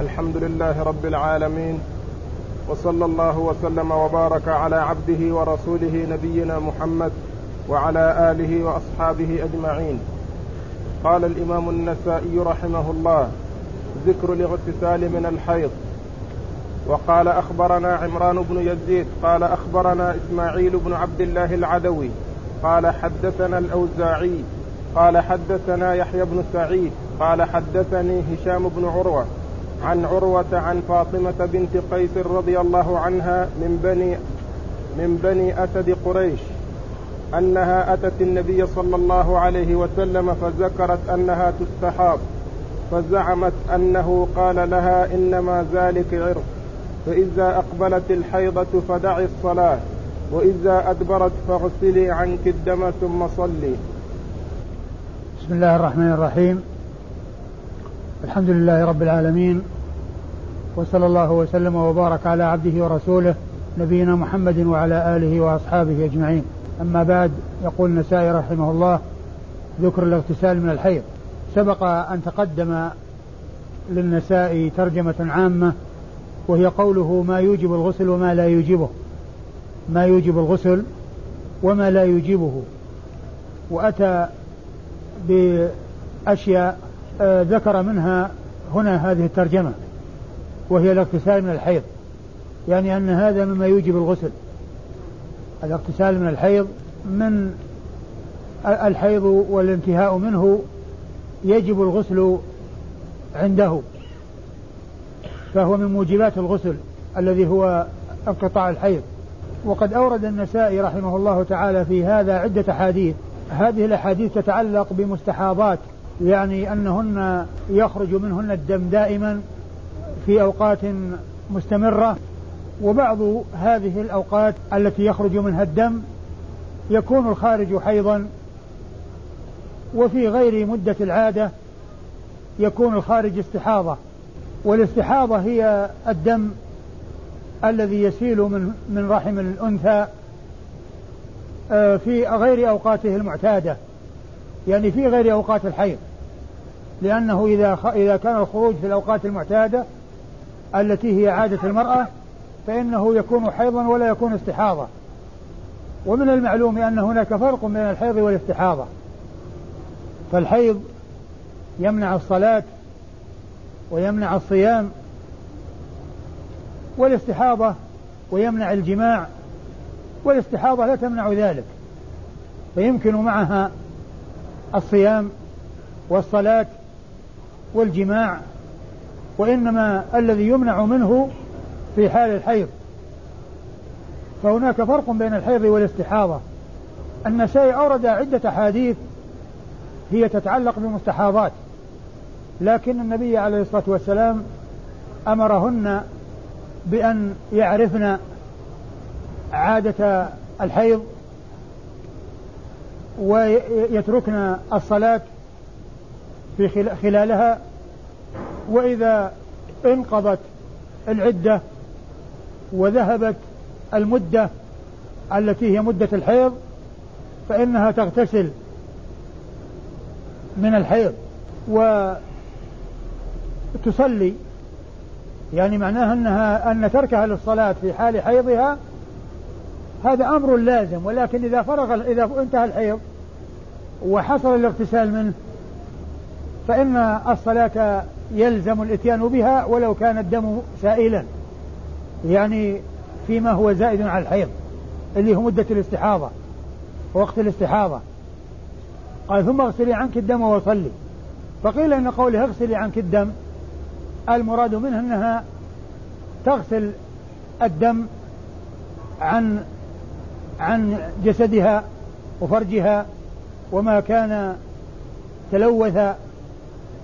الحمد لله رب العالمين وصلى الله وسلم وبارك على عبده ورسوله نبينا محمد وعلى آله وأصحابه أجمعين. قال الإمام النسائي رحمه الله ذكر الاغتسال من الحيض. وقال أخبرنا عمران بن يزيد قال أخبرنا إسماعيل بن عبد الله العدوي قال حدثنا الأوزاعي قال حدثنا يحيى بن سعيد قال حدثني هشام بن عروة عن عروة عن فاطمة بنت قيس رضي الله عنها من بني من بني أسد قريش أنها أتت النبي صلى الله عليه وسلم فذكرت أنها تستحاض فزعمت أنه قال لها إنما ذلك عرق فإذا أقبلت الحيضة فدعي الصلاة وإذا أدبرت فاغسلي عنك الدم ثم صلي. بسم الله الرحمن الرحيم. الحمد لله رب العالمين وصلى الله وسلم وبارك على عبده ورسوله نبينا محمد وعلى آله وأصحابه أجمعين. أما بعد يقول النسائي رحمه الله ذكر الاغتسال من الحيض. سبق أن تقدم للنسائي ترجمة عامة وهي قوله ما يوجب الغسل وما لا يوجبه ما يوجب الغسل وما لا يوجبه. وأتى بأشياء آه، ذكر منها هنا هذه الترجمة وهي الاغتسال من الحيض. يعني أن هذا مما يوجب الغسل. الاغتسال من الحيض من الحيض والانتهاء منه يجب الغسل عنده. فهو من موجبات الغسل الذي هو انقطاع الحيض. وقد أورد النسائي رحمه الله تعالى في هذا عدة أحاديث. هذه الأحاديث تتعلق بمستحاضات يعني أنهن يخرج منهن الدم دائما في أوقات مستمرة وبعض هذه الأوقات التي يخرج منها الدم يكون الخارج حيضا وفي غير مدة العادة يكون الخارج استحاضة. والاستحاضة هي الدم الذي يسيل من من رحم الأنثى آه، في غير أوقاته المعتادة يعني في غير أوقات الحيض. لأنه إذا إذا كان الخروج في الأوقات المعتادة التي هي عادة المرأة فإنه يكون حيضا ولا يكون استحاضة ومن المعلوم أن هناك فرق بين الحيض والاستحاضة. فالحيض يمنع الصلاة ويمنع الصيام والاستحاضة ويمنع الجماع والاستحاضة لا تمنع ذلك. فيمكن معها الصيام والصلاة والجماع وإنما الذي يمنع منه في حال الحيض. فهناك فرق بين الحيض والاستحاضة. النسائي أورد عدة أحاديث هي تتعلق بالمستحاضات لكن النبي عليه الصلاة والسلام أمرهن بأن يعرفن عادة الحيض ويتركن الصلاة في خلالها وإذا انقضت العدة وذهبت المدة التي هي مدة الحيض فإنها تغتسل من الحيض وتصلي. يعني معناها أنها أن تركها للصلاة في حال حيضها هذا أمر لازم. ولكن إذا فرغ إذا انتهى الحيض وحصل الاغتسال منه فإن الصلاة يلزم الإتيان بها ولو كان الدم سائلا يعني فيما هو زائد على الحيض اللي هو مدة الاستحاضة وقت الاستحاضة. قال ثم اغسلي عنك الدم وصلي. فقيل إن قوله اغسلي عنك الدم المراد منه أنها تغسل الدم عن عن جسدها وفرجها وما كان تلوث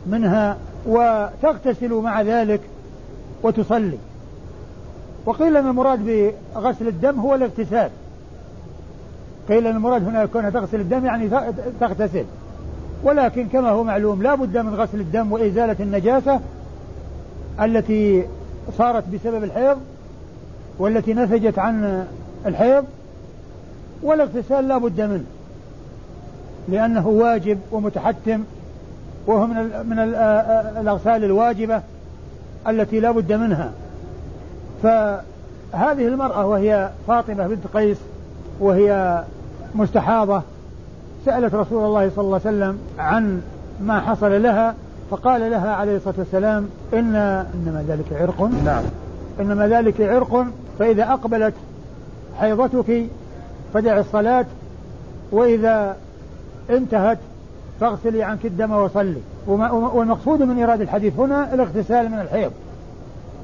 منها وتغتسل مع ذلك وتصلي. وقيل أن المراد بغسل الدم هو الاغتسال. قيل أن المراد هنا كونها تغسل الدم يعني تغتسل. ولكن كما هو معلوم لا بد من غسل الدم وإزالة النجاسة التي صارت بسبب الحيض والتي نتجت عن الحيض والاغتسال لا بد منه لأنه واجب ومتحتم وهو من من الأغسال الواجبة التي لا بد منها. فهذه المرأة وهي فاطمة بنت قيس وهي مستحاضة سألت رسول الله صلى الله عليه وسلم عن ما حصل لها فقال لها عليه الصلاة والسلام إن إنما ذلك عرق. نعم. إنما ذلك عرق فإذا أقبلت حيضتك فدع الصلاة وإذا انتهت فاغسلي عنك الدم وصلي. والمقصود من إيراد الحديث هنا الاغتسال من الحيض.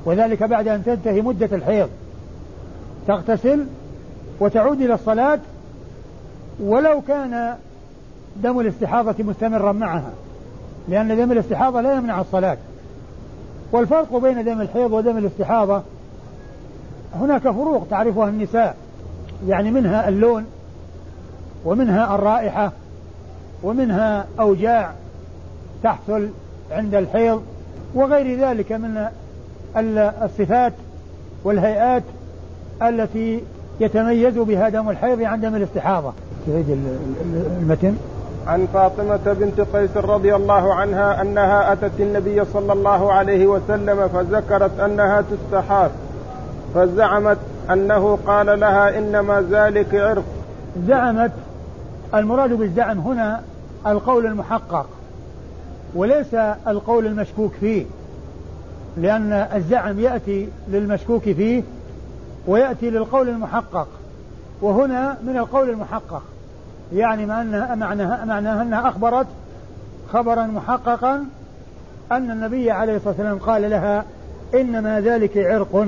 وذلك بعد أن تنتهي مدة الحيض. تغتسل وتعود إلى الصلاة ولو كان دم الاستحاضة مستمرا معها لأن دم الاستحاضة لا يمنع الصلاة. والفرق بين دم الحيض ودم الاستحاضة هناك فروق تعرفها النساء يعني منها اللون ومنها الرائحة ومنها أوجاع تحصل عند الحيض وغير ذلك من الصفات والهيئات التي يتميز بها دم الحيض عن دم الاستحاضة. تعيد المتن؟ عن فاطمة بنت قيس رضي الله عنها أنها أتت النبي صلى الله عليه وسلم فذكرت أنها تستحاف فزعمت أنه قال لها إنما ذلك عرق. زعمت المراد بالزعم هنا القول المحقق وليس القول المشكوك فيه لأن الزعم يأتي للمشكوك فيه ويأتي للقول المحقق وهنا من القول المحقق يعني معناها معناها معناها أنها أخبرت خبرا محققا أن النبي عليه الصلاة والسلام قال لها إنما ذلك عرق.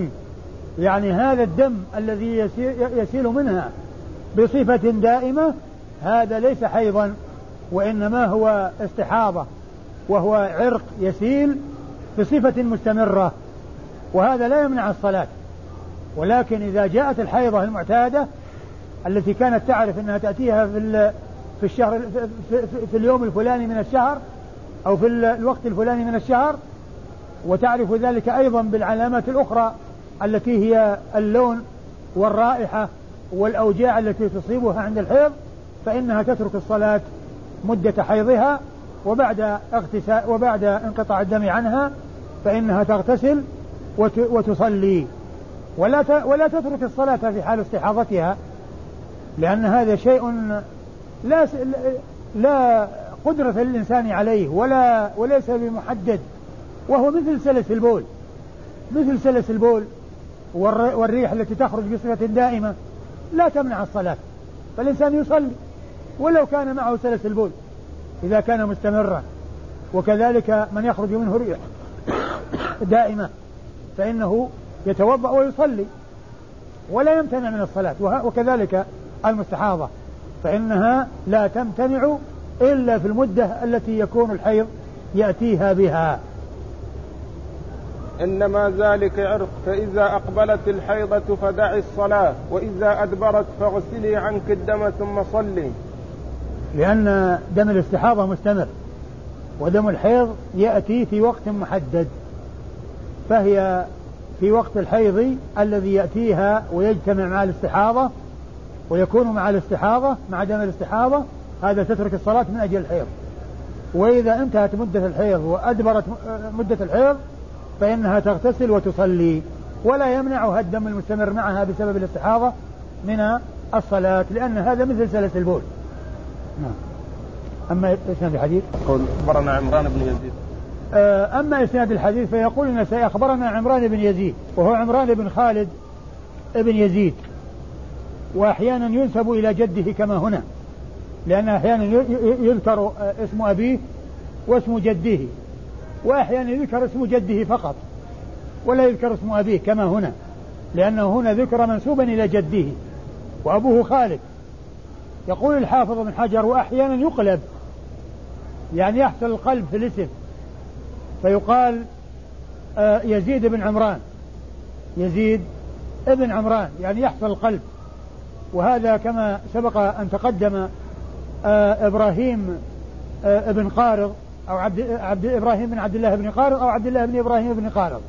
يعني هذا الدم الذي يسيل منها بصفة دائمة هذا ليس حيضا وإنما هو استحاضة وهو عرق يسيل بصفة مستمرة وهذا لا يمنع الصلاة. ولكن إذا جاءت الحيضة المعتادة التي كانت تعرف إنها تأتيها في في الشهر في, في اليوم الفلاني من الشهر أو في الوقت الفلاني من الشهر وتعرف ذلك أيضا بالعلامات الأخرى التي هي اللون والرائحة والأوجاع التي تصيبها عند الحيض فإنها تترك الصلاة مدة حيضها وبعد اغتسال وبعد انقطاع الدم عنها فإنها تغتسل وتصلي. ولا ولا تترك الصلاة في حال استحاضتها لأن هذا شيء لا لا قدرة للإنسان عليه ولا وليس بمحدد. وهو مثل سلس البول. مثل سلس البول والريح التي تخرج بصفة دائمة لا تمنع الصلاة. فالإنسان يصلي. ولو كان معه سلس البول إذا كان مستمرا. وكذلك من يخرج منه ريح دائمة فإنه يتوضأ ويصلي ولا يمتنع من الصلاة. وكذلك المستحاضة فإنها لا تمتنع إلا في المدة التي يكون الحيض يأتيها بها. إنما ذلك عرق فإذا أقبلت الحيضة فدعي الصلاة وإذا أدبرت فاغسلي عنك الدم ثم صلي. لأن دم الاستحاضة مستمر ودم الحيض يأتي في وقت محدد فهي في وقت الحيض الذي يأتيها ويجتمع مع الاستحاضة ويكون مع الاستحاضة مع دم الاستحاضة هذا تترك الصلاة من أجل الحيض. وإذا انتهت مدة الحيض وأدبرت مدة الحيض فإنها تغتسل وتصلي ولا يمنعها الدم المستمر معها بسبب الاستحاضة من الصلاة لأن هذا مثل سلس البول. نعم. أما إسناد الحديث؟ قول أخبرنا عمران بن يزيد. آه، أما إسناد الحديث فيقول إن أخبرنا عمران بن يزيد وهو عمران بن خالد بن يزيد وأحيانا ينسب إلى جده كما هنا لأن أحيانا يذكر اسم أبيه واسم جده وأحيانا يذكر اسم جده فقط ولا يذكر اسم أبيه كما هنا لأنه هنا ذكر منسوبا إلى جده وأبوه خالد. يقول الحافظ بن حجر وأحيانا يقلب يعني يحصل القلب في الاسم فيقال آه، يزيد بن عمران يزيد ابن عمران يعني يحصل القلب. وهذا كما سبق أن تقدم آه إبراهيم آه ابن قارض أو عبد, عبد إبراهيم بن عبد الله بن قارض أو عبد الله بن إبراهيم بن قارض.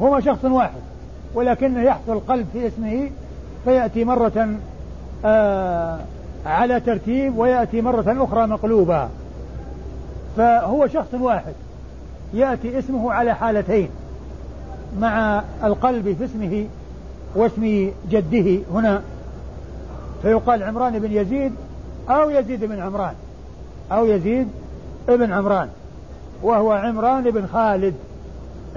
هما شخص واحد ولكنه يحصل قلب في اسمه فيأتي مرة آه على ترتيب ويأتي مرة أخرى مقلوبا فهو شخص واحد. يأتي اسمه على حالتين. مع القلب في اسمه واسم جده هنا. فيقال عمران بن يزيد أو يزيد بن عمران. أو يزيد بن عمران. وهو عمران بن خالد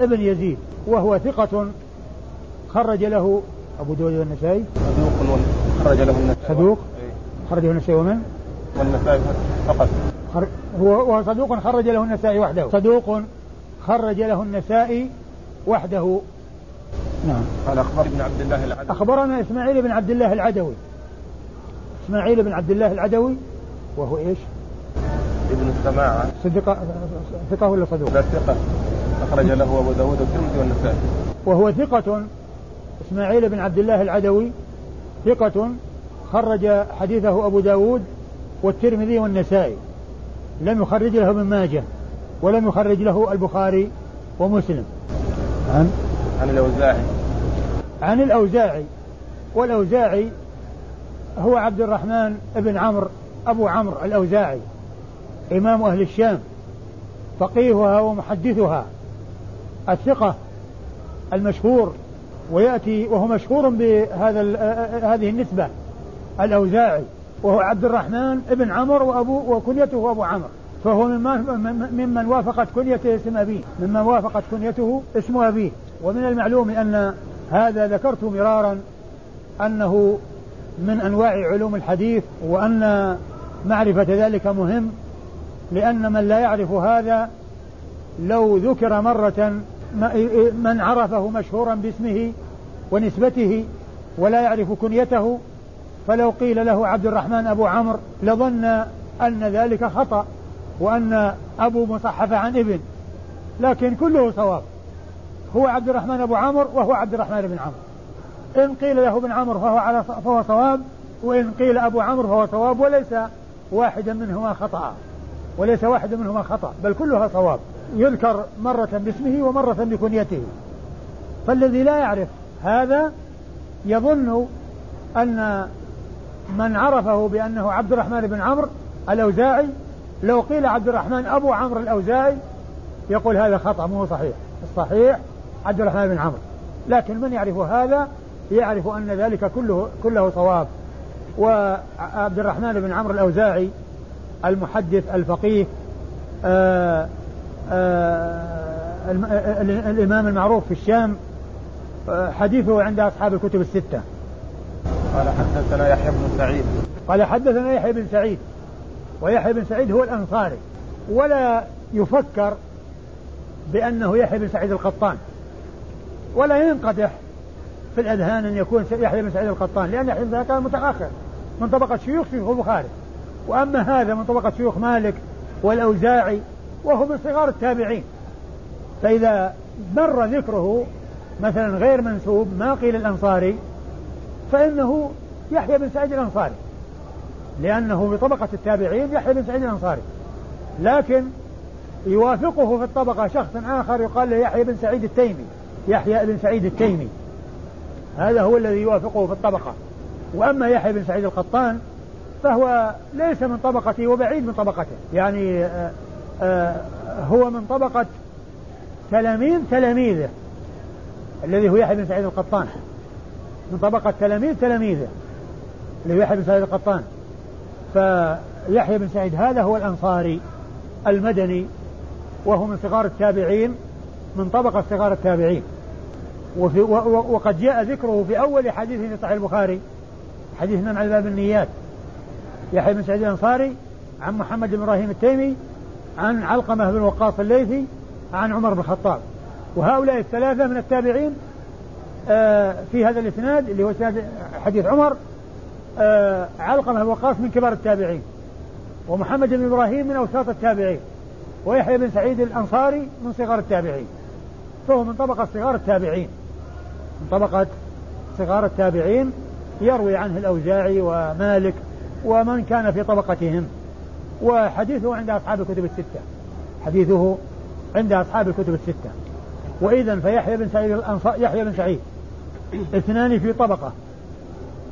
ابن يزيد. وهو ثقة خرج له أبو داود والنسائي. صدوق خرج له النسائي. صدوق. خرج له النسائي ومن؟ والنسائي فقط. هو هو صدوق خرج له النسائي وحده. صدوق خرج له النسائي وحده. نعم. قال أخبر ابن عبد الله العدوي. أخبرنا إسماعيل بن عبد الله العدوي. إسماعيل بن عبد الله العدوي وهو إيش؟ ابن السماعة. صدق ثقة ولا صدوق؟ لا ثقة. أخرج له أبو داود والترمذي والنسائي. وهو ثقة. إسماعيل بن عبد الله العدوي ثقة. خرج حديثه أبو داود والترمذي والنسائي. لم يخرج له ابن ماجه ولم يخرج له البخاري ومسلم. عن؟ عن الأوزاعي. عن الأوزاعي. والأوزاعي هو عبد الرحمن بن عمرو أبو عمرو الأوزاعي إمام أهل الشام. فقيهها ومحدثها. الثقة المشهور ويأتي وهو مشهور بهذا هذه النسبة. الأوزاعي وهو عبد الرحمن بن عمرو وأبو وكنيته أبو عمرو فهو ممن, ممن وافقت كنيته اسم أبيه ممن وافقت كنيته اسم أبيه. ومن المعلوم أن هذا ذكرت مرارا أنه من أنواع علوم الحديث وأن معرفة ذلك مهم لأن من لا يعرف هذا لو ذكر مرة من عرفه مشهورا باسمه ونسبته ولا يعرف كنيته فلو قيل له عبد الرحمن أبو عمرو لظن أن ذلك خطأ وأن أبو مصحف عن ابن لكن كله صواب. هو عبد الرحمن أبو عمرو وهو عبد الرحمن بن عمرو. إن قيل له ابن عمرو فهو على فهو صواب وإن قيل أبو عمرو فهو صواب وليس واحدا منهما خطأ. وليس واحد منهما خطأ بل كلها صواب. يذكر مرة باسمه ومرة بكنيته. فالذي لا يعرف هذا يظن أن من عرفه بأنه عبد الرحمن بن عمرو الأوزاعي لو قيل عبد الرحمن أبو عمرو الأوزاعي يقول هذا خطأ مو صحيح. الصحيح عبد الرحمن بن عمرو. لكن من يعرف هذا؟ يعرف أن ذلك كله كله صواب. وعبد الرحمن بن عمرو الأوزاعي المحدث الفقيه آآ آه، آآ آه، الإمام المعروف في الشام آه، حديثه عند أصحاب الكتب الستة. قال حدثنا يحيى بن سعيد. قال حدثنا يحيى بن سعيد. ويحيى بن سعيد هو الأنصاري. ولا يفكر بأنه يحيى بن سعيد القطان. ولا ينقدح في الأذهان أن يكون يحيى بن سعيد القطان لأن يحيى بن سعيد كان متأخر. من طبقة شيوخ شيوخ البخاري. وأما هذا من طبقة شيوخ مالك والأوزاعي وهو من صغار التابعين. فإذا مر ذكره مثلا غير منسوب ما قيل الأنصاري فإنه يحيى بن سعيد الأنصاري. لأنه بطبقة التابعين يحيى بن سعيد الأنصاري. لكن يوافقه في الطبقة شخص آخر يقال له يحيى بن سعيد التيمي. يحيى بن سعيد التيمي. هذا هو الذي يوافقه في الطبقة. وأما يحيى بن سعيد القطان فهو ليس من طبقته وبعيد من طبقته. يعني آآ آه، آآ آه، هو من طبقة تلاميذ تلاميذه الذي هو يحيى بن سعيد القطان. من طبقة تلاميذ تلاميذه اللي هو يحيى بن سعيد القطان. فيحيى بن سعيد هذا هو الأنصاري المدني وهو من صغار التابعين من طبقة صغار التابعين. وفي وقد جاء ذكره في أول حديث في صحيح البخاري حديث على باب النيات. يحيى بن سعيد الأنصاري عن محمد بن إبراهيم التيمي عن علقمة بن وقاص الليثي عن عمر بن الخطاب. وهؤلاء الثلاثة من التابعين في هذا الإسناد اللي هو حديث عمر آه، علقمة بن وقاص من كبار التابعين ومحمد بن إبراهيم من أوساط التابعين ويحيى بن سعيد الأنصاري من صغار التابعين فهو من طبقة صغار التابعين من طبقة صغار التابعين يروي عنه الأوزاعي ومالك ومن كان في طبقتهم وحديثه عند أصحاب الكتب الستة حديثه عند أصحاب الكتب الستة وإذا فيحيى بن سعيد الأنصار يحيى بن سعيد اثنان في طبقة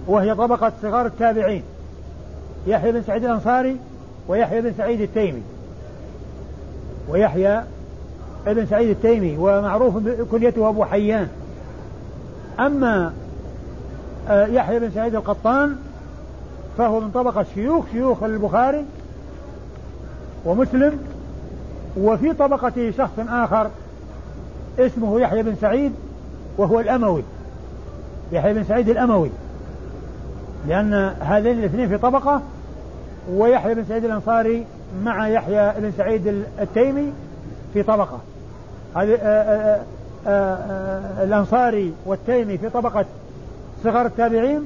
وهي طبقة صغار التابعين يحيى بن سعيد الأنصاري ويحيى بن سعيد التيمي. ويحيى بن سعيد التيمي ومعروف كنيته أبو حيان. أما آه، يحيى بن سعيد القطان فهو من طبقة شيوخ شيوخ البخاري ومسلم وفي طبقة شخص آخر اسمه يحيى بن سعيد وهو الأموي. يحيى بن سعيد الأموي لأن هذين الاثنين في طبقة ويحيى بن سعيد الأنصاري مع يحيى بن سعيد التيمي في طبقة. هذه آه، آه، آه، الأنصاري والتيمي في طبقة صغار التابعين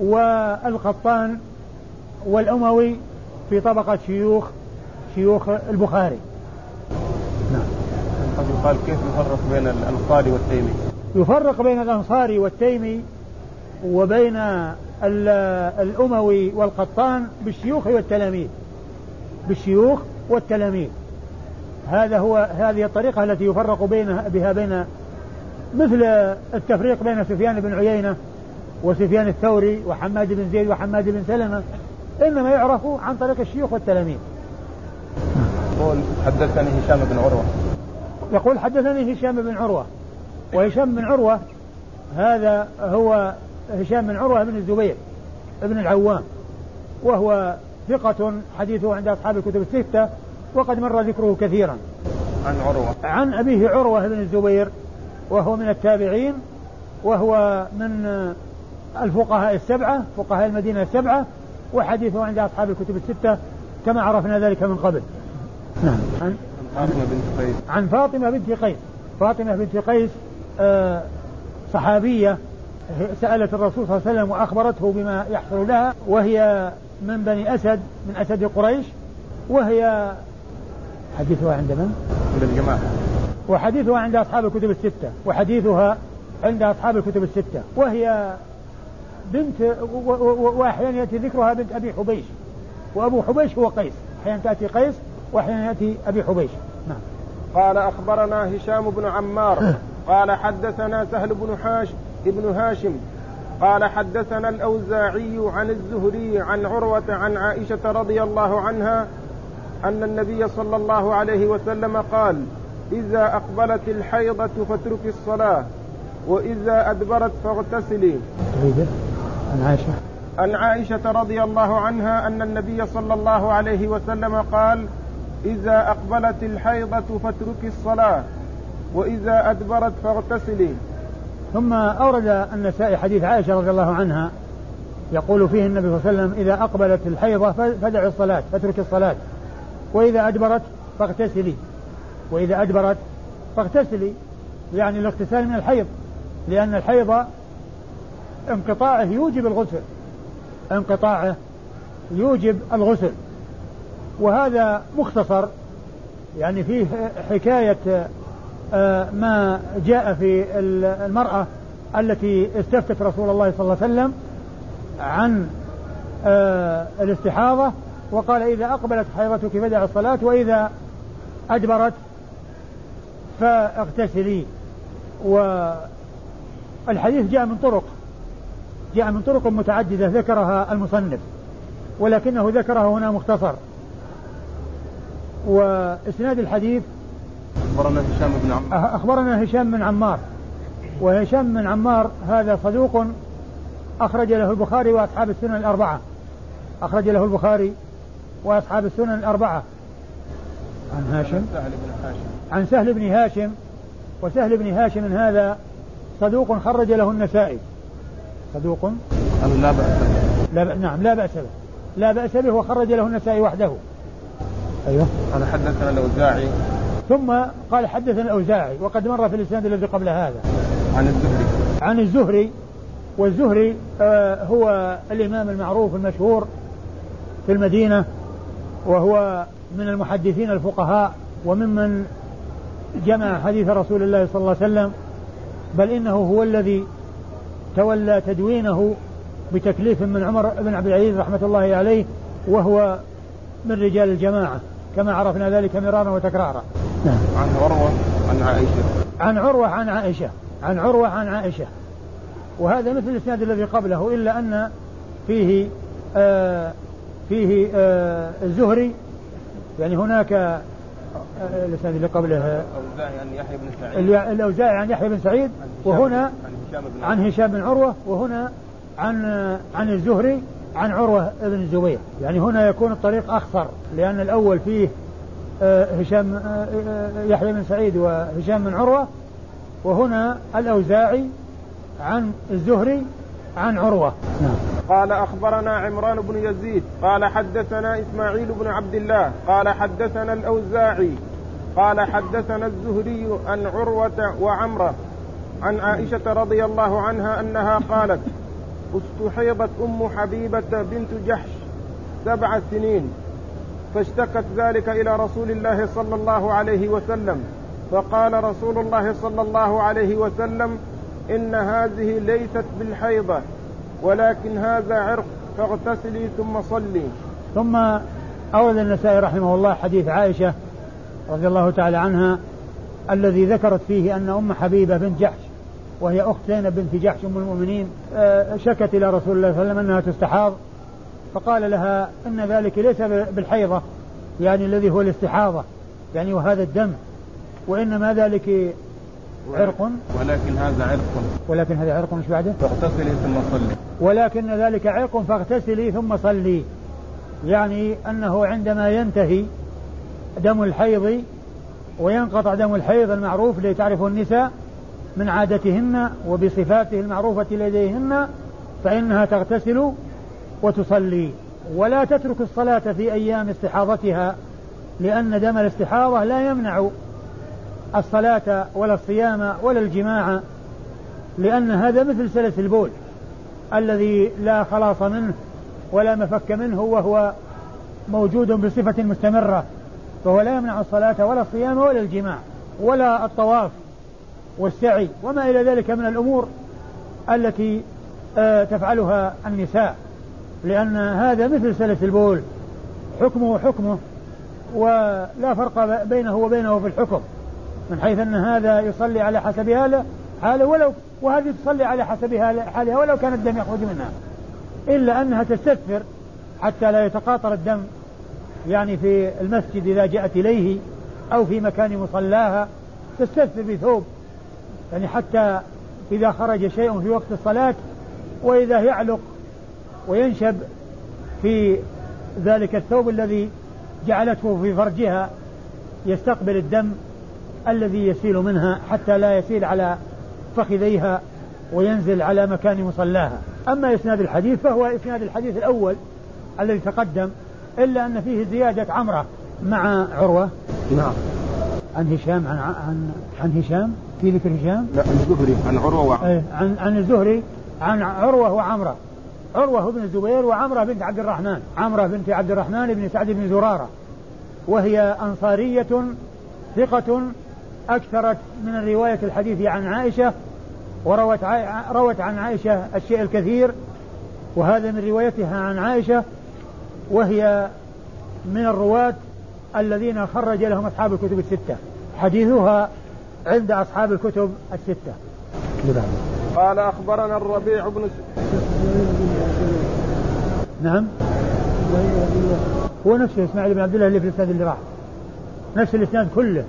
والقطان والأموي في طبقة شيوخ شيوخ البخاري. نعم. قد يقال كيف يفرق بين الأنصاري والتيمي؟ يفرق بين الأنصاري والتيمي وبين الأموي والقطان بالشيوخ والتلاميذ. بالشيوخ والتلاميذ. هذا هو هذه الطريقة التي يفرق بين بها بين مثل التفريق بين سفيان بن عيينة وسفيان الثوري وحماد بن زيد وحماد بن سلمة. إنما يعرف عن طريق الشيوخ والتلاميذ. يقول حدثني هشام بن عروة. يقول حدثني هشام بن عروة. وهشام بن عروة هذا هو هشام بن عروة بن الزبير بن العوام وهو ثقة حديثه عند أصحاب الكتب الستة وقد مر ذكره كثيرا. عن عروة. عن أبيه عروة بن الزبير وهو من التابعين وهو من الفقهاء السبعة فقهاء المدينة السبعة وحديثه عند أصحاب الكتب الستة كما عرفنا ذلك من قبل. نعم. عن فاطمة بنت قيس. عن فاطمة بنت قيس. فاطمة بنت قيس صحابية سألت الرسول صلى الله عليه وسلم وأخبرته بما يحصل لها وهي من بني أسد من أسد قريش وهي حديثها عند من؟ عند الجماعة. وحديثها عند أصحاب الكتب الستة وحديثها عند أصحاب الكتب الستة وهي بنت وأحيانا يأتي ذكرها بنت أبي حبيش وأبو حبيش هو قيس أحيانا تأتي قيس وأحيانا يأتي أبي حبيش. نعم. قال أخبرنا هشام بن عمار. قال حدثنا سهل بن حاش ابن هاشم. قال حدثنا الأوزاعي عن الزهري عن عروة عن عائشة رضي الله عنها أن النبي صلى الله عليه وسلم قال إذا أقبلت الحيضة فاتركي الصلاة وإذا أدبرت فاغتسلي. عن عائشة. عن عائشة رضي الله عنها أن النبي صلى الله عليه وسلم قال إذا أقبلت الحيضة فاتركي الصلاة. وإذا أدبرت فاغتسلي. ثم أورد النسائي حديث عائشة رضي الله عنها يقول فيه النبي صلى الله عليه وسلم إذا أقبلت الحيضة فدع الصلاة فاترك الصلاة. وإذا أدبرت فاغتسلي. وإذا أدبرت فاغتسلي. يعني الاغتسال من الحيض لأن الحيض انقطاعه يوجب الغسل. انقطاعه يوجب الغسل. وهذا مختصر يعني فيه حكاية ما جاء في المرأة التي استفتت رسول الله صلى الله عليه وسلم عن آه، الاستحاضة وقال إذا أقبلت حيضتك فدع الصلاة وإذا أدبرت فاغتسلي. والحديث جاء من طرق جاء من طرق متعددة ذكرها المصنف ولكنه ذكره هنا مختصر. وإسناد الحديث أخبرنا هشام بن عمار أخبرنا هشام بن عمار. وهشام بن عمار هذا صدوق أخرج له البخاري وأصحاب السنن الأربعة. أخرج له البخاري وأصحاب السنن الأربعة. عن هاشم؟ سهل بن هاشم. عن سهل بن هاشم. وسهل بن هاشم هذا صدوق خرج له النسائي. صدوق؟ لا بأس به. لا ب... نعم لا بأس به. لا بأس به وخرج له النسائي وحده. أيوه. قال حدثنا الأوزاعي ثم قال حدثنا الأوزاعي وقد مر في الإسناد الذي قبل هذا. عن الزهري. عن الزهري والزهري آه هو الإمام المعروف المشهور في المدينة وهو من المحدثين الفقهاء وممن جمع حديث رسول الله صلى الله عليه وسلم بل إنه هو الذي تولى تدوينه بتكليف من عمر بن عبد العزيز رحمة الله عليه وهو من رجال الجماعة كما عرفنا ذلك مرارا وتكرارا. نعم. عن عروة عن عائشة. عن عروة عن عائشة. عن عروة عن عائشة. وهذا مثل الإسناد الذي قبله إلا أن فيه آه فيه آه الزهري. يعني هناك الإسناد اللي قبله. الأوزاعي عن يحيى بن سعيد. الأوزاعي عن يحيى بن سعيد وهنا عن هشام بن عروة. وهنا عن عن الزهري عن عروة بن الزبير. يعني هنا يكون الطريق اخصر لأن الأول فيه آه، هشام آه، آه، يحيى بن سعيد وهشام بن عروة وهنا الأوزاعي عن الزهري عن عروة. نعم. قال أخبرنا عمران بن يزيد قال حدثنا إسماعيل بن عبد الله قال حدثنا الأوزاعي قال حدثنا الزهري عن عروة وعمرة عن عائشة رضي الله عنها أنها قالت استحيضت أم حبيبة بنت جحش سبع سنين. فاشتكت ذلك إلى رسول الله صلى الله عليه وسلم. فقال رسول الله صلى الله عليه وسلم إن هذه ليست بالحيضة ولكن هذا عرق فاغتسلي ثم صلي. ثم أورد النسائي رحمه الله حديث عائشة رضي الله تعالى عنها الذي ذكرت فيه أن أم حبيبة بنت جحش وهي أخت زينب بنت جحش أم المؤمنين آه، شكت إلى رسول الله صلى الله عليه وسلم أنها تستحاض. فقال لها إن ذلك ليس بالحيضة يعني الذي هو الاستحاضة يعني وهذا الدم وإنما ذلك عرق. ولكن هذا عرق. ولكن هذا عرق مش بعده؟ فاغتسلي ثم صلي. ولكن ذلك عرق فاغتسلي ثم صلي. يعني أنه عندما ينتهي دم الحيض وينقطع دم الحيض المعروف الذي تعرفه النساء من عادتهن وبصفاته المعروفة لديهن فإنها تغتسل وتصلي ولا تترك الصلاة في أيام استحاضتها لأن دم الاستحاضة لا يمنع الصلاة ولا الصيام ولا الجماع لأن هذا مثل سلس البول الذي لا خلاص منه ولا مفك منه وهو موجود بصفة مستمرة فهو لا يمنع الصلاة ولا الصيام ولا الجماع ولا الطواف والسعي وما إلى ذلك من الأمور التي آه، تفعلها النساء. لأن هذا مثل سلس البول. حكمه حكمه ولا فرق بينه وبينه في الحكم. من حيث أن هذا يصلي على حسب حاله ولو وهذه تصلي على حسب حالها ولو كان الدم يخرج منها. إلا أنها تستثفر حتى لا يتقاطر الدم يعني في المسجد إذا جاءت إليه أو في مكان مصلاها تستثفر بثوب. يعني حتى إذا خرج شيء في وقت الصلاة وإذا يعلق وينشب في ذلك الثوب الذي جعلته في فرجها يستقبل الدم الذي يسيل منها حتى لا يسيل على فخذيها وينزل على مكان مصلاها. أما إسناد الحديث فهو إسناد الحديث الأول الذي تقدم إلا أن فيه زيادة عمرة مع عروة. نعم. عن هشام عن عن عن هشام؟ في ذكر هشام؟ لا عن الزهري عن عروة وعمرة إيه عن عن الزهري عن عروة وعمرة. عروة بن الزبير وعمرة بنت عبد الرحمن. عمرة بنت عبد الرحمن بن سعد بن زرارة. وهي أنصارية ثقة أكثرت من الرواية الحديث عن عائشة وروت روت عن عائشة الشيء الكثير وهذا من روايتها عن عائشة وهي من الرواة الذين خرج لهم أصحاب الكتب الستة. حديثها عند أصحاب الكتب الستة. قال أخبرنا الربيع بن نعم. هو نفسه إسماعيل بن عبد الله اللي في الإسناد اللي راح. نفس الإسناد كله.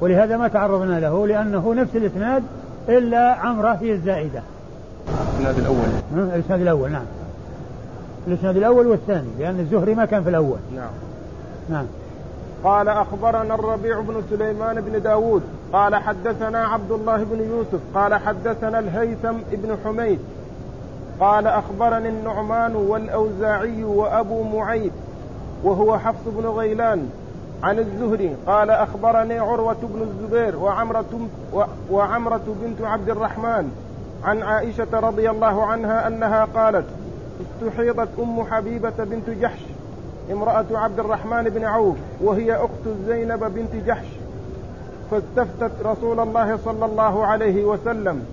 ولهذا ما تعرضنا له لأنه نفس الإسناد إلا عمرة هي الزائدة. الإسناد الأول. الإسناد الأول نعم. الإسناد الأول والثاني لأن الزهري ما كان في الأول. نعم. نعم. قال أخبرنا الربيع بن سليمان بن داود قال حدثنا عبد الله بن يوسف قال حدثنا الهيثم بن حميد قال أخبرني النعمان والأوزاعي وأبو معيد وهو حفص بن غيلان عن الزهري قال أخبرني عروة بن الزبير وعمرة, وعمرة بنت عبد الرحمن عن عائشة رضي الله عنها أنها قالت استحيضت أم حبيبة بنت جحش امرأة عبد الرحمن بن عوف وهي أخت زينب بنت جحش فاستفتت رسول الله صلى الله عليه وسلم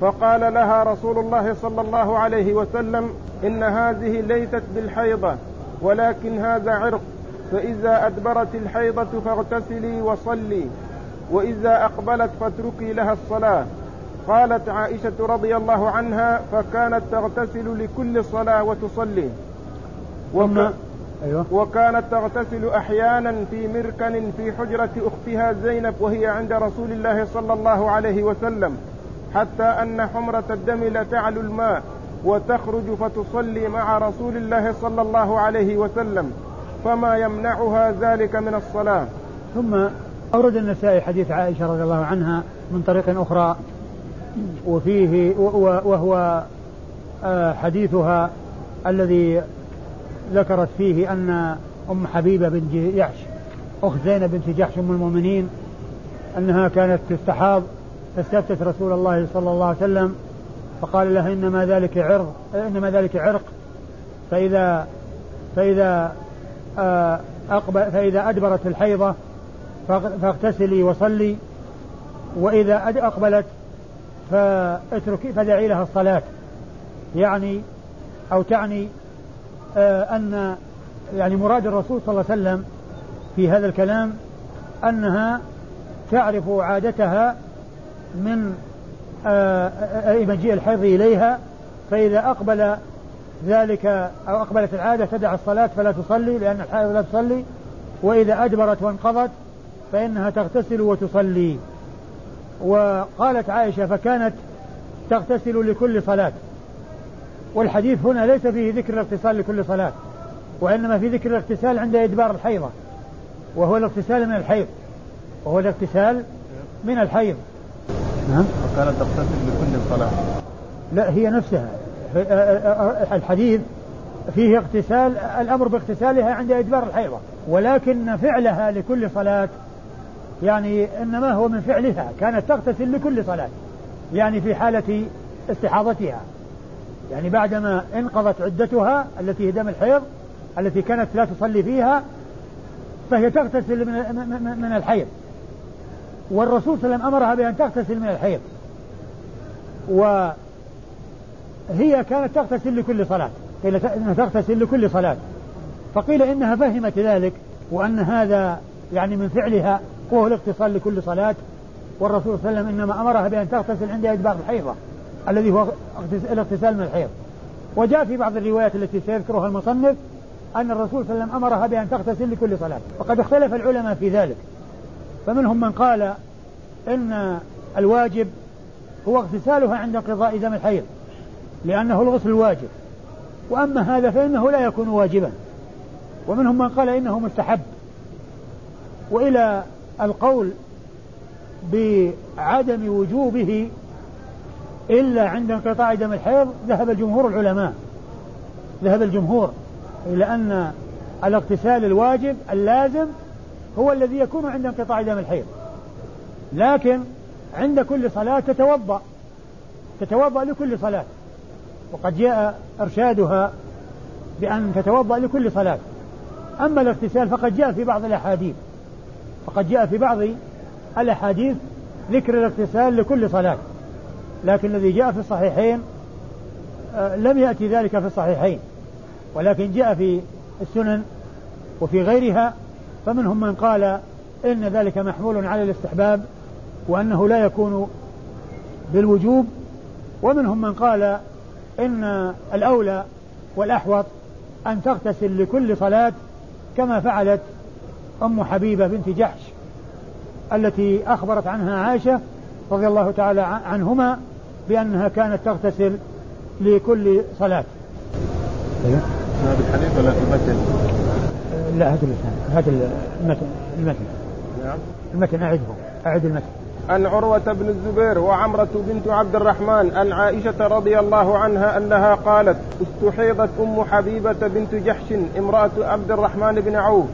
فقال لها رسول الله صلى الله عليه وسلم إن هذه ليست بالحيضة ولكن هذا عرق فإذا أدبرت الحيضة فاغتسلي وصلي وإذا أقبلت فاتركي لها الصلاة. قالت عائشة رضي الله عنها فكانت تغتسل لكل صلاة وتصلي. ثم؟ أيوة. وكانت تغتسل أحيانا في مركن في حجرة أختها زينب وهي عند رسول الله صلى الله عليه وسلم. حتى أن حمرة الدم لتعلو الماء وتخرج فتصلي مع رسول الله صلى الله عليه وسلم فما يمنعها ذلك من الصلاة. ثم أورد النسائي حديث عائشة رضي الله عنها من طريق أخرى وفيه وهو آه، حديثها الذي ذكرت فيه أن أم حبيبة بنت جحش أخت زينب بنت جحش أم المؤمنين أنها كانت تستحاض فاستفتت رسول الله صلى الله عليه وسلم فقال لها إنما ذلك عرق إنما ذلك عرق. فإذا فإذا آه، أقبل فإذا أدبرت الحيضة فاغتسلي وصلي وإذا أقبلت فاتركي فدعي لها الصلاة. يعني أو تعني آه، أن يعني مراد الرسول صلى الله عليه وسلم في هذا الكلام أنها تعرف عادتها من آه، أي مجيء الحيض إليها فإذا أقبل ذلك أو أقبلت العادة تدع الصلاة فلا تصلي لأن الحائض لا تصلي. وإذا أدبرت وانقضت فإنها تغتسل وتصلي. وقالت عائشة فكانت تغتسل لكل صلاة. والحديث هنا ليس فيه ذكر الاغتسال لكل صلاة وإنما في ذكر الاغتسال عند إدبار الحيضة وهو الاغتسال من الحيض وهو الاغتسال من الحيض. نعم. وكانت تغتسل لكل صلاة لا هي نفسها. الحديث فيه اغتسال الأمر باغتسالها عند إدبار الحيضة. ولكن فعلها لكل صلاة يعني إنما هو من فعلها كانت تغتسل لكل صلاة يعني في حالة استحاضتها. يعني بعدما انقضت عدتها التي هي دم الحيض التي كانت لا تصلي فيها فهي تغتسل من من الحيض. والرسول صلى الله عليه وسلم أمرها بأن تغتسل من الحيض. وهي كانت تغتسل لكل صلاة. قيل إنها تغتسل لكل صلاة. فقيل إنها فهمت ذلك وأن هذا يعني من فعلها وهو الاغتسال لكل صلاة. والرسول صلى الله عليه وسلم إنما أمرها بأن تغتسل عند ادبار الحيضة الذي هو الاغتسال من الحيض. وجاء في بعض الروايات التي سيذكرها المصنف أن الرسول صلى الله عليه وسلم أمرها بأن تغتسل لكل صلاة. وقد اختلف العلماء في ذلك. فمنهم من قال إن الواجب هو اغتسالها عند انقضاء دم الحيض لأنه الغسل الواجب. وأما هذا فإنه لا يكون واجبا. ومنهم من قال إنه مستحب. وإلى القول بعدم وجوبه إلا عند انقطاع دم الحيض ذهب جمهور العلماء. ذهب الجمهور إلى أن الاغتسال الواجب اللازم هو الذي يكون عند انقطاع دم الحيض. لكن عند كل صلاة تتوضأ. تتوضأ لكل صلاة. وقد جاء إرشادها بأن تتوضأ لكل صلاة. أما الاغتسال فقد جاء في بعض الأحاديث. فقد جاء في بعض الأحاديث ذكر الاغتسال لكل صلاة. لكن الذي جاء في الصحيحين آه، لم يأتي ذلك في الصحيحين. ولكن جاء في السنن وفي غيرها فمنهم من قال إن ذلك محمول على الاستحباب وأنه لا يكون بالوجوب ومنهم من قال إن الأولى والأحوط أن تغتسل لكل صلاة كما فعلت أم حبيبة بنت جحش التي أخبرت عنها عائشة رضي الله تعالى عنهما بأنها كانت تغتسل لكل صلاة أيوه هذا ولا في؟ لا هذا هذا المتن المتن. نعم. المتن أعده أعد المتن. عن عروة بن الزبير وعمرة بنت عبد الرحمن عن عائشة رضي الله عنها أنها قالت استحيضت أم حبيبة بنت جحش امرأة عبد الرحمن بن عوف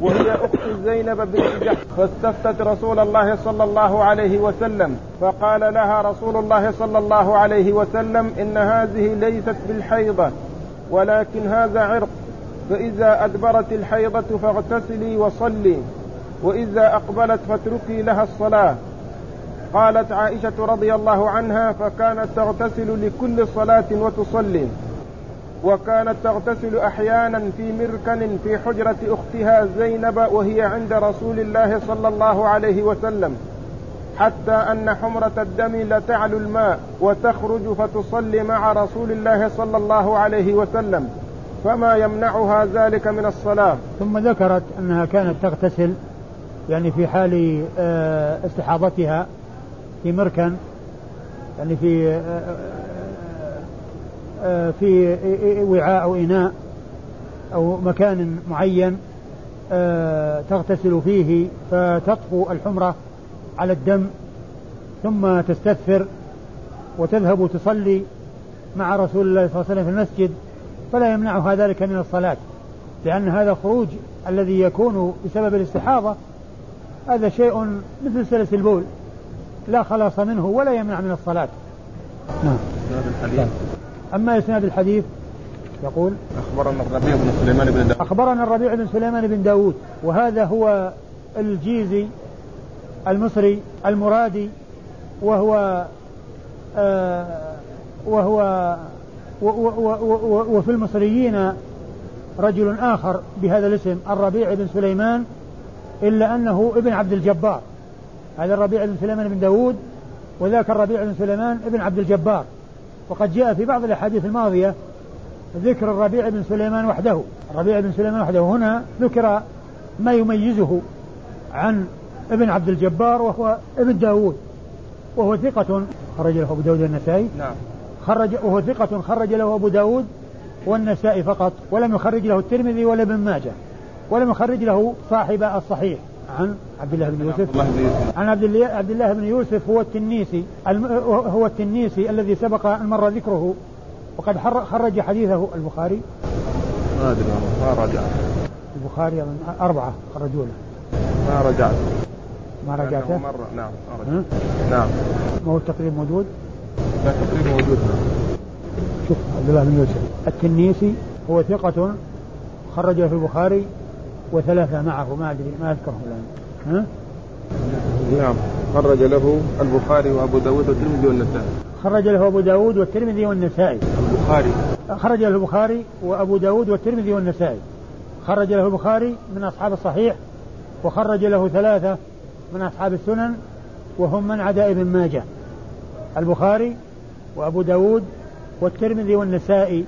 وهي أخت زينب بنت جحش. فاستفتت رسول الله صلى الله عليه وسلم فقال لها رسول الله صلى الله عليه وسلم إن هذه ليست بالحيضة ولكن هذا عرق. فإذا أدبرت الحيضة فاغتسلي وصلي وإذا أقبلت فاتركي لها الصلاة. قالت عائشة رضي الله عنها فكانت تغتسل لكل صلاة وتصلي وكانت تغتسل أحيانا في مركن في حجرة أختها زينب وهي عند رسول الله صلى الله عليه وسلم حتى أن حمرة الدم لتعلو الماء وتخرج فتصلي مع رسول الله صلى الله عليه وسلم. فما يمنعها ذلك من الصلاة. ثم ذكرت أنها كانت تغتسل يعني في حال آه، استحاضتها في مركن يعني في آه، آه، في وعاء أو إناء أو مكان معين تغتسل فيه فتطفو الحمرة على الدم ثم تستثفر وتذهب تصلي مع رسول الله صلى الله عليه وسلم في المسجد. فلا يمنعها ذلك من الصلاة لأن هذا الخروج الذي يكون بسبب الاستحاضة هذا شيء مثل سلس البول لا خلاص منه ولا يمنع من الصلاة. نعم. أما إسناد الحديث يقول أخبرنا الربيع بن سليمان بن داود. أخبرنا الربيع بن سليمان بن داود وهذا هو الجيزي المصري المرادي وهو آه وهو وفي المصريين رجل آخر بهذا الاسم الربيع بن سليمان إلا أنه ابن عبد الجبار. هذا الربيع بن سليمان بن داود وذاك الربيع بن سليمان ابن عبد الجبار. وقد جاء في بعض الأحاديث الماضية ذكر الربيع بن سليمان وحده. الربيع بن سليمان وحده هنا ذكر ما يميزه عن ابن عبد الجبار وهو ابن داود وهو ثقة خرج له أبو داود النسائي نعم. خرج وهو ثقة خرج له أبو داود والنسائي فقط ولم يخرج له الترمذي ولا ابن ماجه ولم يخرج له صاحب الصحيح. عن عبد الله بن يوسف. عن عبد الله عبد الله بن يوسف هو التنيسي هو التنيسي الذي سبق أن مر ذكره وقد خرج حديثه البخاري. ما أدري ما رجع. البخاري أربعة خرجوا له. ما رجعت ما رجعته؟ مرة. نعم ما نعم. ما هو التقريب موجود؟ لا تقريب موجود شوف عبد الله بن يوسف التنيسي هو ثقة خرج في البخاري وثلاثة معه ما أدري ما أذكرهم الآن. ها؟ نعم. خرج له البخاري وأبو داود والترمذي والنسائي. خرج له أبو داود والترمذي والنسائي. البخاري. خرج له البخاري وأبو داود والترمذي والنسائي. خرج له البخاري من أصحاب الصحيح وخرج له ثلاثة من أصحاب السنن وهم من عدا ابن ماجه. البخاري وأبو داود والترمذي والنسائي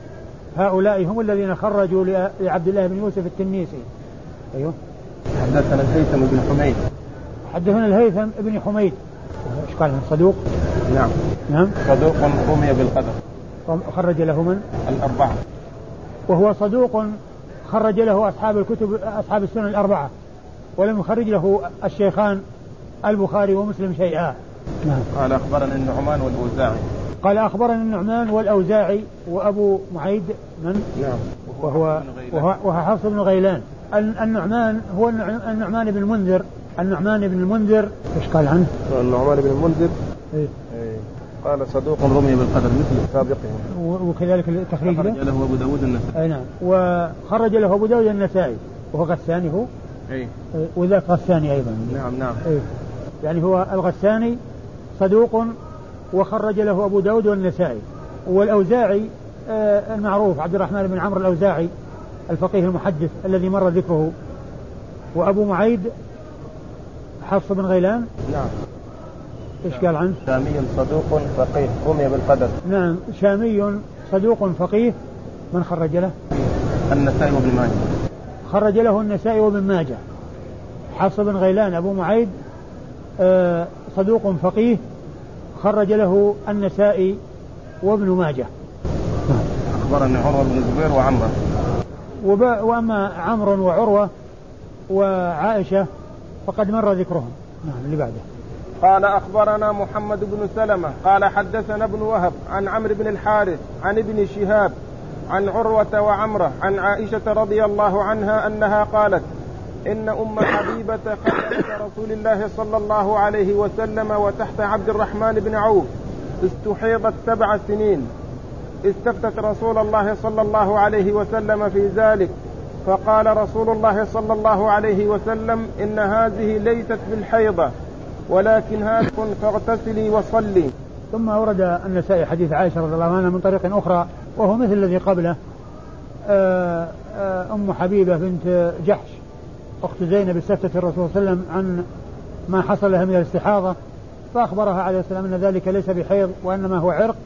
هؤلاء هم الذين خرجوا لعبد الله بن يوسف التنيسي أيوه. حدثنا الهيثم بن حميد. حدثنا الهيثم بن حميد. إيش قال؟ صدوق؟ نعم. نعم. صدوق رمي بالقدر. خرج له من؟ الأربعة. وهو صدوق خرج له أصحاب الكتب أصحاب السنن الأربعة. ولم يخرج له الشيخان البخاري ومسلم شيئا. نعم قال أخبرنا النعمان والأوزاعي. قال أخبرنا النعمان والأوزاعي وأبو معيد من؟ نعم. وهو وهو, وهو حفص بن غيلان. النعمان هو النعمان بن المنذر. النعمان بن المنذر. إيش قال عنه؟ النعمان بن المنذر. إيه؟ إيه. قال صدوق رمي بالقدر مثل سابقهم وكذلك التخريج له خرج له. أبو داود النسائي. أي نعم. وخرج له أبو داود النسائي. وهو غساني هو؟ اي إيه، وذاك غساني أيضا. نعم نعم. اي يعني هو الغساني صدوق وخرج له أبو داود والنسائي. والأوزاعي آه، المعروف عبد الرحمن بن عمرو الأوزاعي الفقيه المحدث الذي مر ذكره. وأبو معيد حفص بن غيلان. نعم. إيش قال عنه؟ شامي صدوق فقيه رمي بالقدر. نعم. شامي صدوق فقيه من خرج له؟ النسائي وابن ماجه. خرج له النسائي وابن ماجه. حفص بن غيلان أبو معيد آه صدوق فقيه خرج له النسائي وابن ماجه. أخبرني عمر بن الزبير وعمر. وأما عمرو وعروة وعائشة فقد مر ذكرهم. نعم اللي بعده. قال أخبرنا محمد بن سلمة. قال حدثنا ابن وهب عن عمرو بن الحارث عن ابن شهاب عن عروة وعمرة عن عائشة رضي الله عنها أنها قالت إن أم حبيبة خلفت رسول الله صلى الله عليه وسلم وتحت عبد الرحمن بن عوف استحيضت سبع سنين. استفتت رسول الله صلى الله عليه وسلم في ذلك. فقال رسول الله صلى الله عليه وسلم إن هذه ليست بالحيضة ولكن هذه فاغتسلي وصلي. ثم أورد النسائي حديث عائشة رضي الله عنها من طريق أخرى وهو مثل الذي قبله. آه، آه، أم حبيبة بنت جحش. أخت زينب استفتت الرسول صلى الله عليه وسلم عن ما حصل لها من الاستحاضة فأخبرها عليه السلام أن ذلك ليس بحيض وإنما هو عرق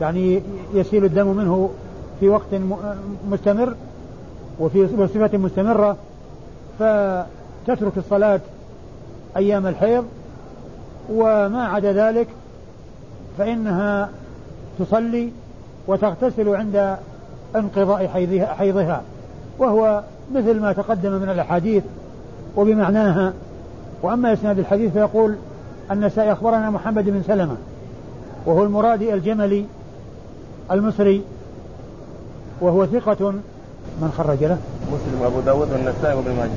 يعني يسيل الدم منه في وقت مستمر وفي صفة مستمرة فتترك الصلاة أيام الحيض وما عدا ذلك فإنها تصلي وتغتسل عند انقضاء حيضها. وهو مثل ما تقدم من الأحاديث وبمعناها. وأما إسناد الحديث فيقول النسائي أخبرنا محمد بن سلمة وهو المرادي الجملي المصري وهو ثقة. من خرج له؟ مسلم وأبو داود والنسائي وابن ماجه.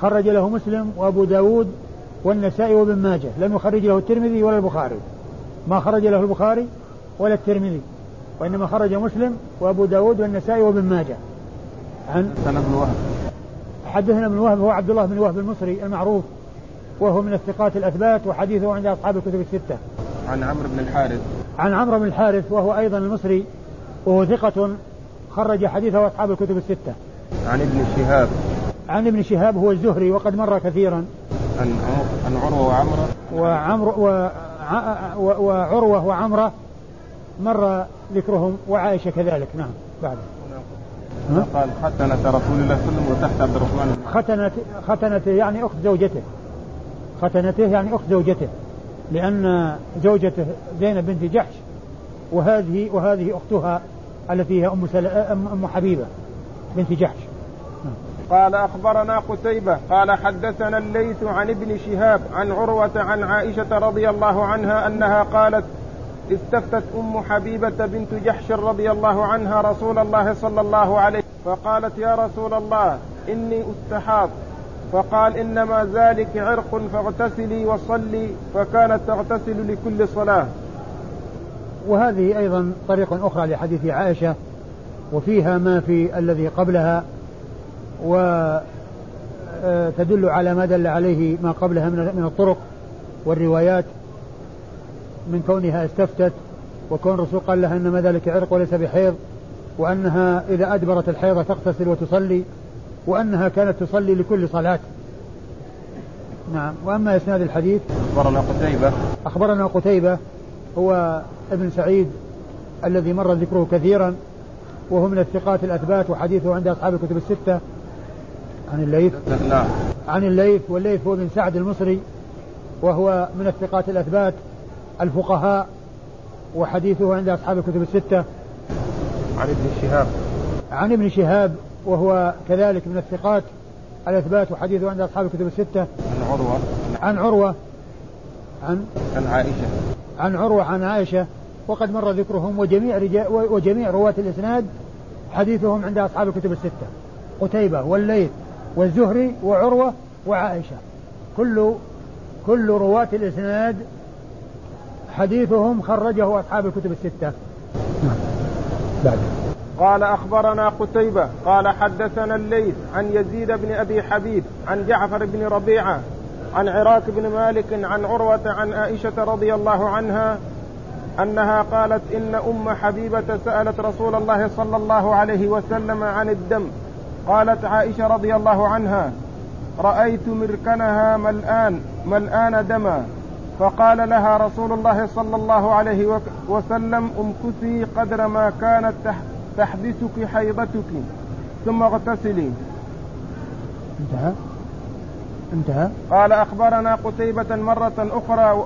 خرج له مسلم وأبو داود والنسائي وابن ماجه. لم يخرج له الترمذي ولا البخاري. ما خرج له البخاري ولا الترمذي وإنما خرج مسلم وأبو داود والنسائي وابن ماجه. عن سنة بن وهب. حدثنا ابن وهب هو عبد الله بن وهب المصري المعروف وهو من الثقات الأثبات وحديثه عند أصحاب الكتب الستة. عن عمرو بن الحارث. عن عمرو بن الحارث وهو أيضا المصري وهو ثقة خرج حديثه أصحاب الكتب الستة. عن ابن شهاب. عن ابن شهاب هو الزهري وقد مر كثيرا. عن عن عروة وعمرة. وعمر وعروة وعمرة مر ذكرهم وعائشة كذلك. نعم بعد. قال ختنة رسول الله صلى الله عليه وسلم وتحت عبد الرحمن. ختنت ختنته يعني أخت زوجته. ختنته يعني أخت زوجته. لأن زوجته زينب بنت جحش وهذه وهذه أختها التي هي أم, سل... أم حبيبة بنت جحش. قال أخبرنا قتيبة قال حدثنا الليث عن ابن شهاب عن عروة عن عائشة رضي الله عنها أنها قالت استفتت أم حبيبة بنت جحش رضي الله عنها رسول الله صلى الله عليه فقالت يا رسول الله إني استحاض. فقال إنما ذلك عرق فاغتسلي وصلي فكانت تغتسل لكل صلاة. وهذه أيضا طريق أخرى لحديث عائشة وفيها ما في الذي قبلها وتدل آه، على ما دل عليه ما قبلها من الطرق والروايات. من كونها استفتت وكون الرسول قال لها انما ذلك عرق وليس بحيض وأنها إذا أدبرت الحيض تغتسل وتصلي وأنها كانت تصلي لكل صلاة. نعم. وأما إسناد الحديث أخبرنا قتيبة. أخبرنا قتيبة هو ابن سعيد الذي مر ذكره كثيرا وهو من الثقات الأثبات وحديثه عند أصحاب الكتب الستة. عن الليث. نعم. عن الليث والليث هو بن سعد المصري وهو من الثقات الأثبات. الفقهاء وحديثه عند أصحاب الكتب الستة. عن ابن شهاب. عن ابن شهاب وهو كذلك من الثقات الأثبات وحديثه عند أصحاب الكتب الستة. عن عروة. عن عروة. عن؟ عن عائشة. عن عروة عن عائشة. وقد مر ذكرهم وجميع رجال وجميع رواة الإسناد حديثهم عند أصحاب الكتب الستة. قتيبة والليث والزهري وعروة وعائشة. كل كل رواة الإسناد حديثهم خرجه أصحاب الكتب الستة. نعم. بعد. قال أخبرنا قتيبة قال حدثنا الليث عن يزيد بن أبي حبيب عن جعفر بن ربيعة عن عراك بن مالك عن عروة عن عائشة رضي الله عنها أنها قالت إن أم حبيبة سألت رسول الله صلى الله عليه وسلم عن الدم. قالت عائشة رضي الله عنها رأيت مركنها ملآن ملآن دما. فقال لها رسول الله صلى الله عليه وسلم امكثي قدر ما كانت تحبسك حيضتك ثم اغتسلي. انتهى؟ انتهى؟ قال أخبرنا قتيبة مرة أخرى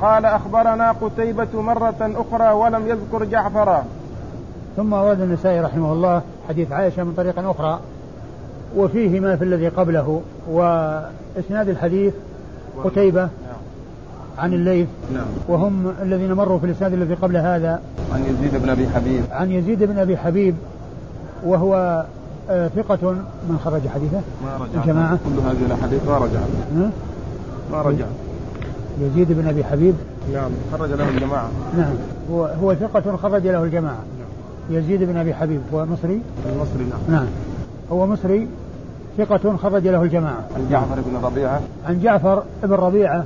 قال أخبرنا قتيبة مرة أخرى ولم يذكر جعفرا. ثم أورد النسائي رحمه الله حديث عائشة من طريق أخرى وفيه ما في الذي قبله وإسناد الحديث قتيبة عن الليث نعم. وهم الذين مروا في الإسناد الذي قبل هذا. عن يزيد بن أبي حبيب. عن يزيد بن أبي حبيب وهو آه ثقة من خرج حديثه؟ ما رجع. الجماعة. كل هذه الأحاديث ما رجع. ما رجع. يزيد بن أبي حبيب؟ نعم. خرج له الجماعة. نعم. هو هو ثقة خرج له الجماعة. نعم. يزيد بن أبي حبيب هو مصري؟ المصري نعم. نعم. هو مصري؟ ثقة خرج له الجماعة. عن جعفر بن ربيعة. عن جعفر بن ربيعة.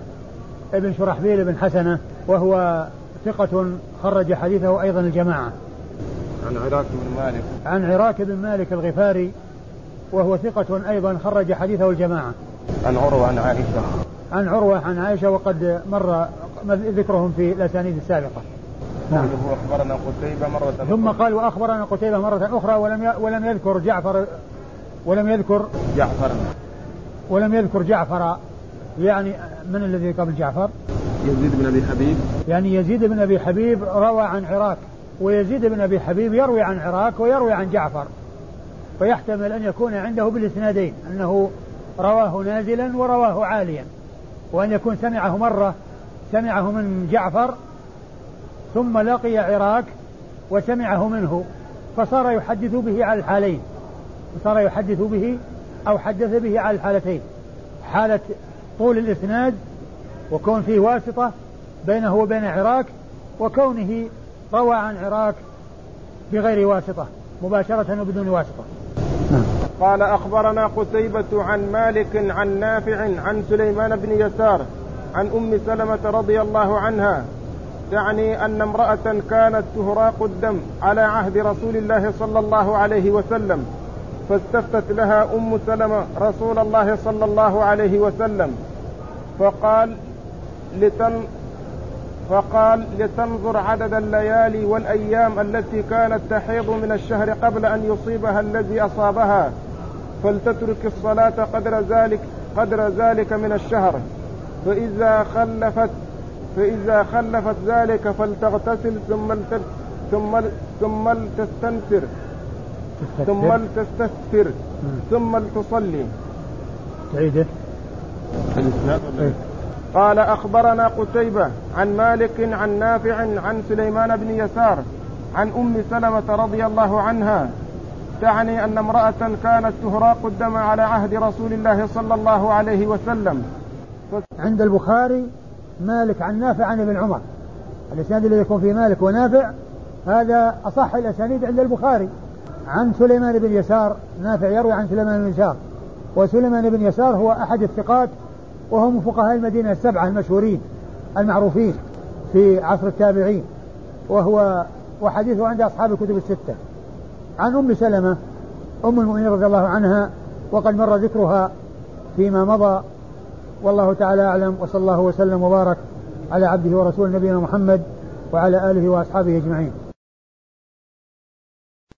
ابن شرحبيل بن حسنة وهو ثقة خرج حديثه أيضا الجماعة. عن عراك بن مالك. عن عراك بن مالك الغفاري وهو ثقة أيضا خرج حديثه الجماعة. عن عروة عن عائشة. عن عروة عن عائشة وقد مر ذكرهم في الأسانيد السابقة. نعم. أخبرنا قتيبة مرة ثم قال وأخبرنا قتيبة مرة أخرى ولم ولم يذكر جعفر ولم يذكر جعفر. ولم يذكر جعفر يعني من الذي قبل جعفر؟ يزيد بن أبي حبيب يعني يزيد بن أبي حبيب روى عن عراك ويزيد بن أبي حبيب يروي عن عراك ويروي عن جعفر فيحتمل أن يكون عنده بالإسنادين أنه رواه نازلا ورواه عاليا وأن يكون سمعه مرة سمعه من جعفر ثم لقي عراك وسمعه منه فصار يحدث به على الحالين صار يحدث به أو حدث به على الحالتين حالة طول الإسناد وكون فيه واسطة بينه وبين عراك وكونه روى عن عراك بغير واسطة مباشرة وبدون واسطة نعم. قال أخبرنا قتيبة عن مالك عن نافع عن سليمان بن يسار عن أم سلمة رضي الله عنها تعني أن امرأة كانت تهراق الدم على عهد رسول الله صلى الله عليه وسلم فاستفتت لها أم سلمة رسول الله صلى الله عليه وسلم فقال لتن فقال لتنظر عدد الليالي والأيام التي كانت تحيض من الشهر قبل أن يصيبها الذي أصابها فلتترك الصلاة قدر ذلك قدر ذلك من الشهر. فإذا خلفت فإذا خلفت ذلك فلتغتسل ثم ثم ثم تستنفر؟ ثم لتستثفر ثم لتصلي تعيده؟ إيه. قال أخبرنا قتيبة عن مالك عن نافع عن سليمان بن يسار عن أم سلمة رضي الله عنها تعني أن امرأة كانت تهراق الدم على عهد رسول الله صلى الله عليه وسلم. عند البخاري مالك عن نافع عن ابن عمر. الإسناد الذي يكون فيه مالك ونافع هذا أصح الأسانيد عند البخاري. عن سليمان بن يسار نافع يروي عن سليمان بن يسار. وسليمان بن يسار هو أحد الثقات وهو من فقهاء المدينة السبعة المشهورين المعروفين في عصر التابعين وهو وحديثه عند أصحاب الكتب الستة. عن أم سلمة أم المؤمنين رضي الله عنها وقد مر ذكرها فيما مضى والله تعالى أعلم وصلى الله وسلم وبارك على عبده ورسوله نبينا محمد وعلى آله وأصحابه أجمعين.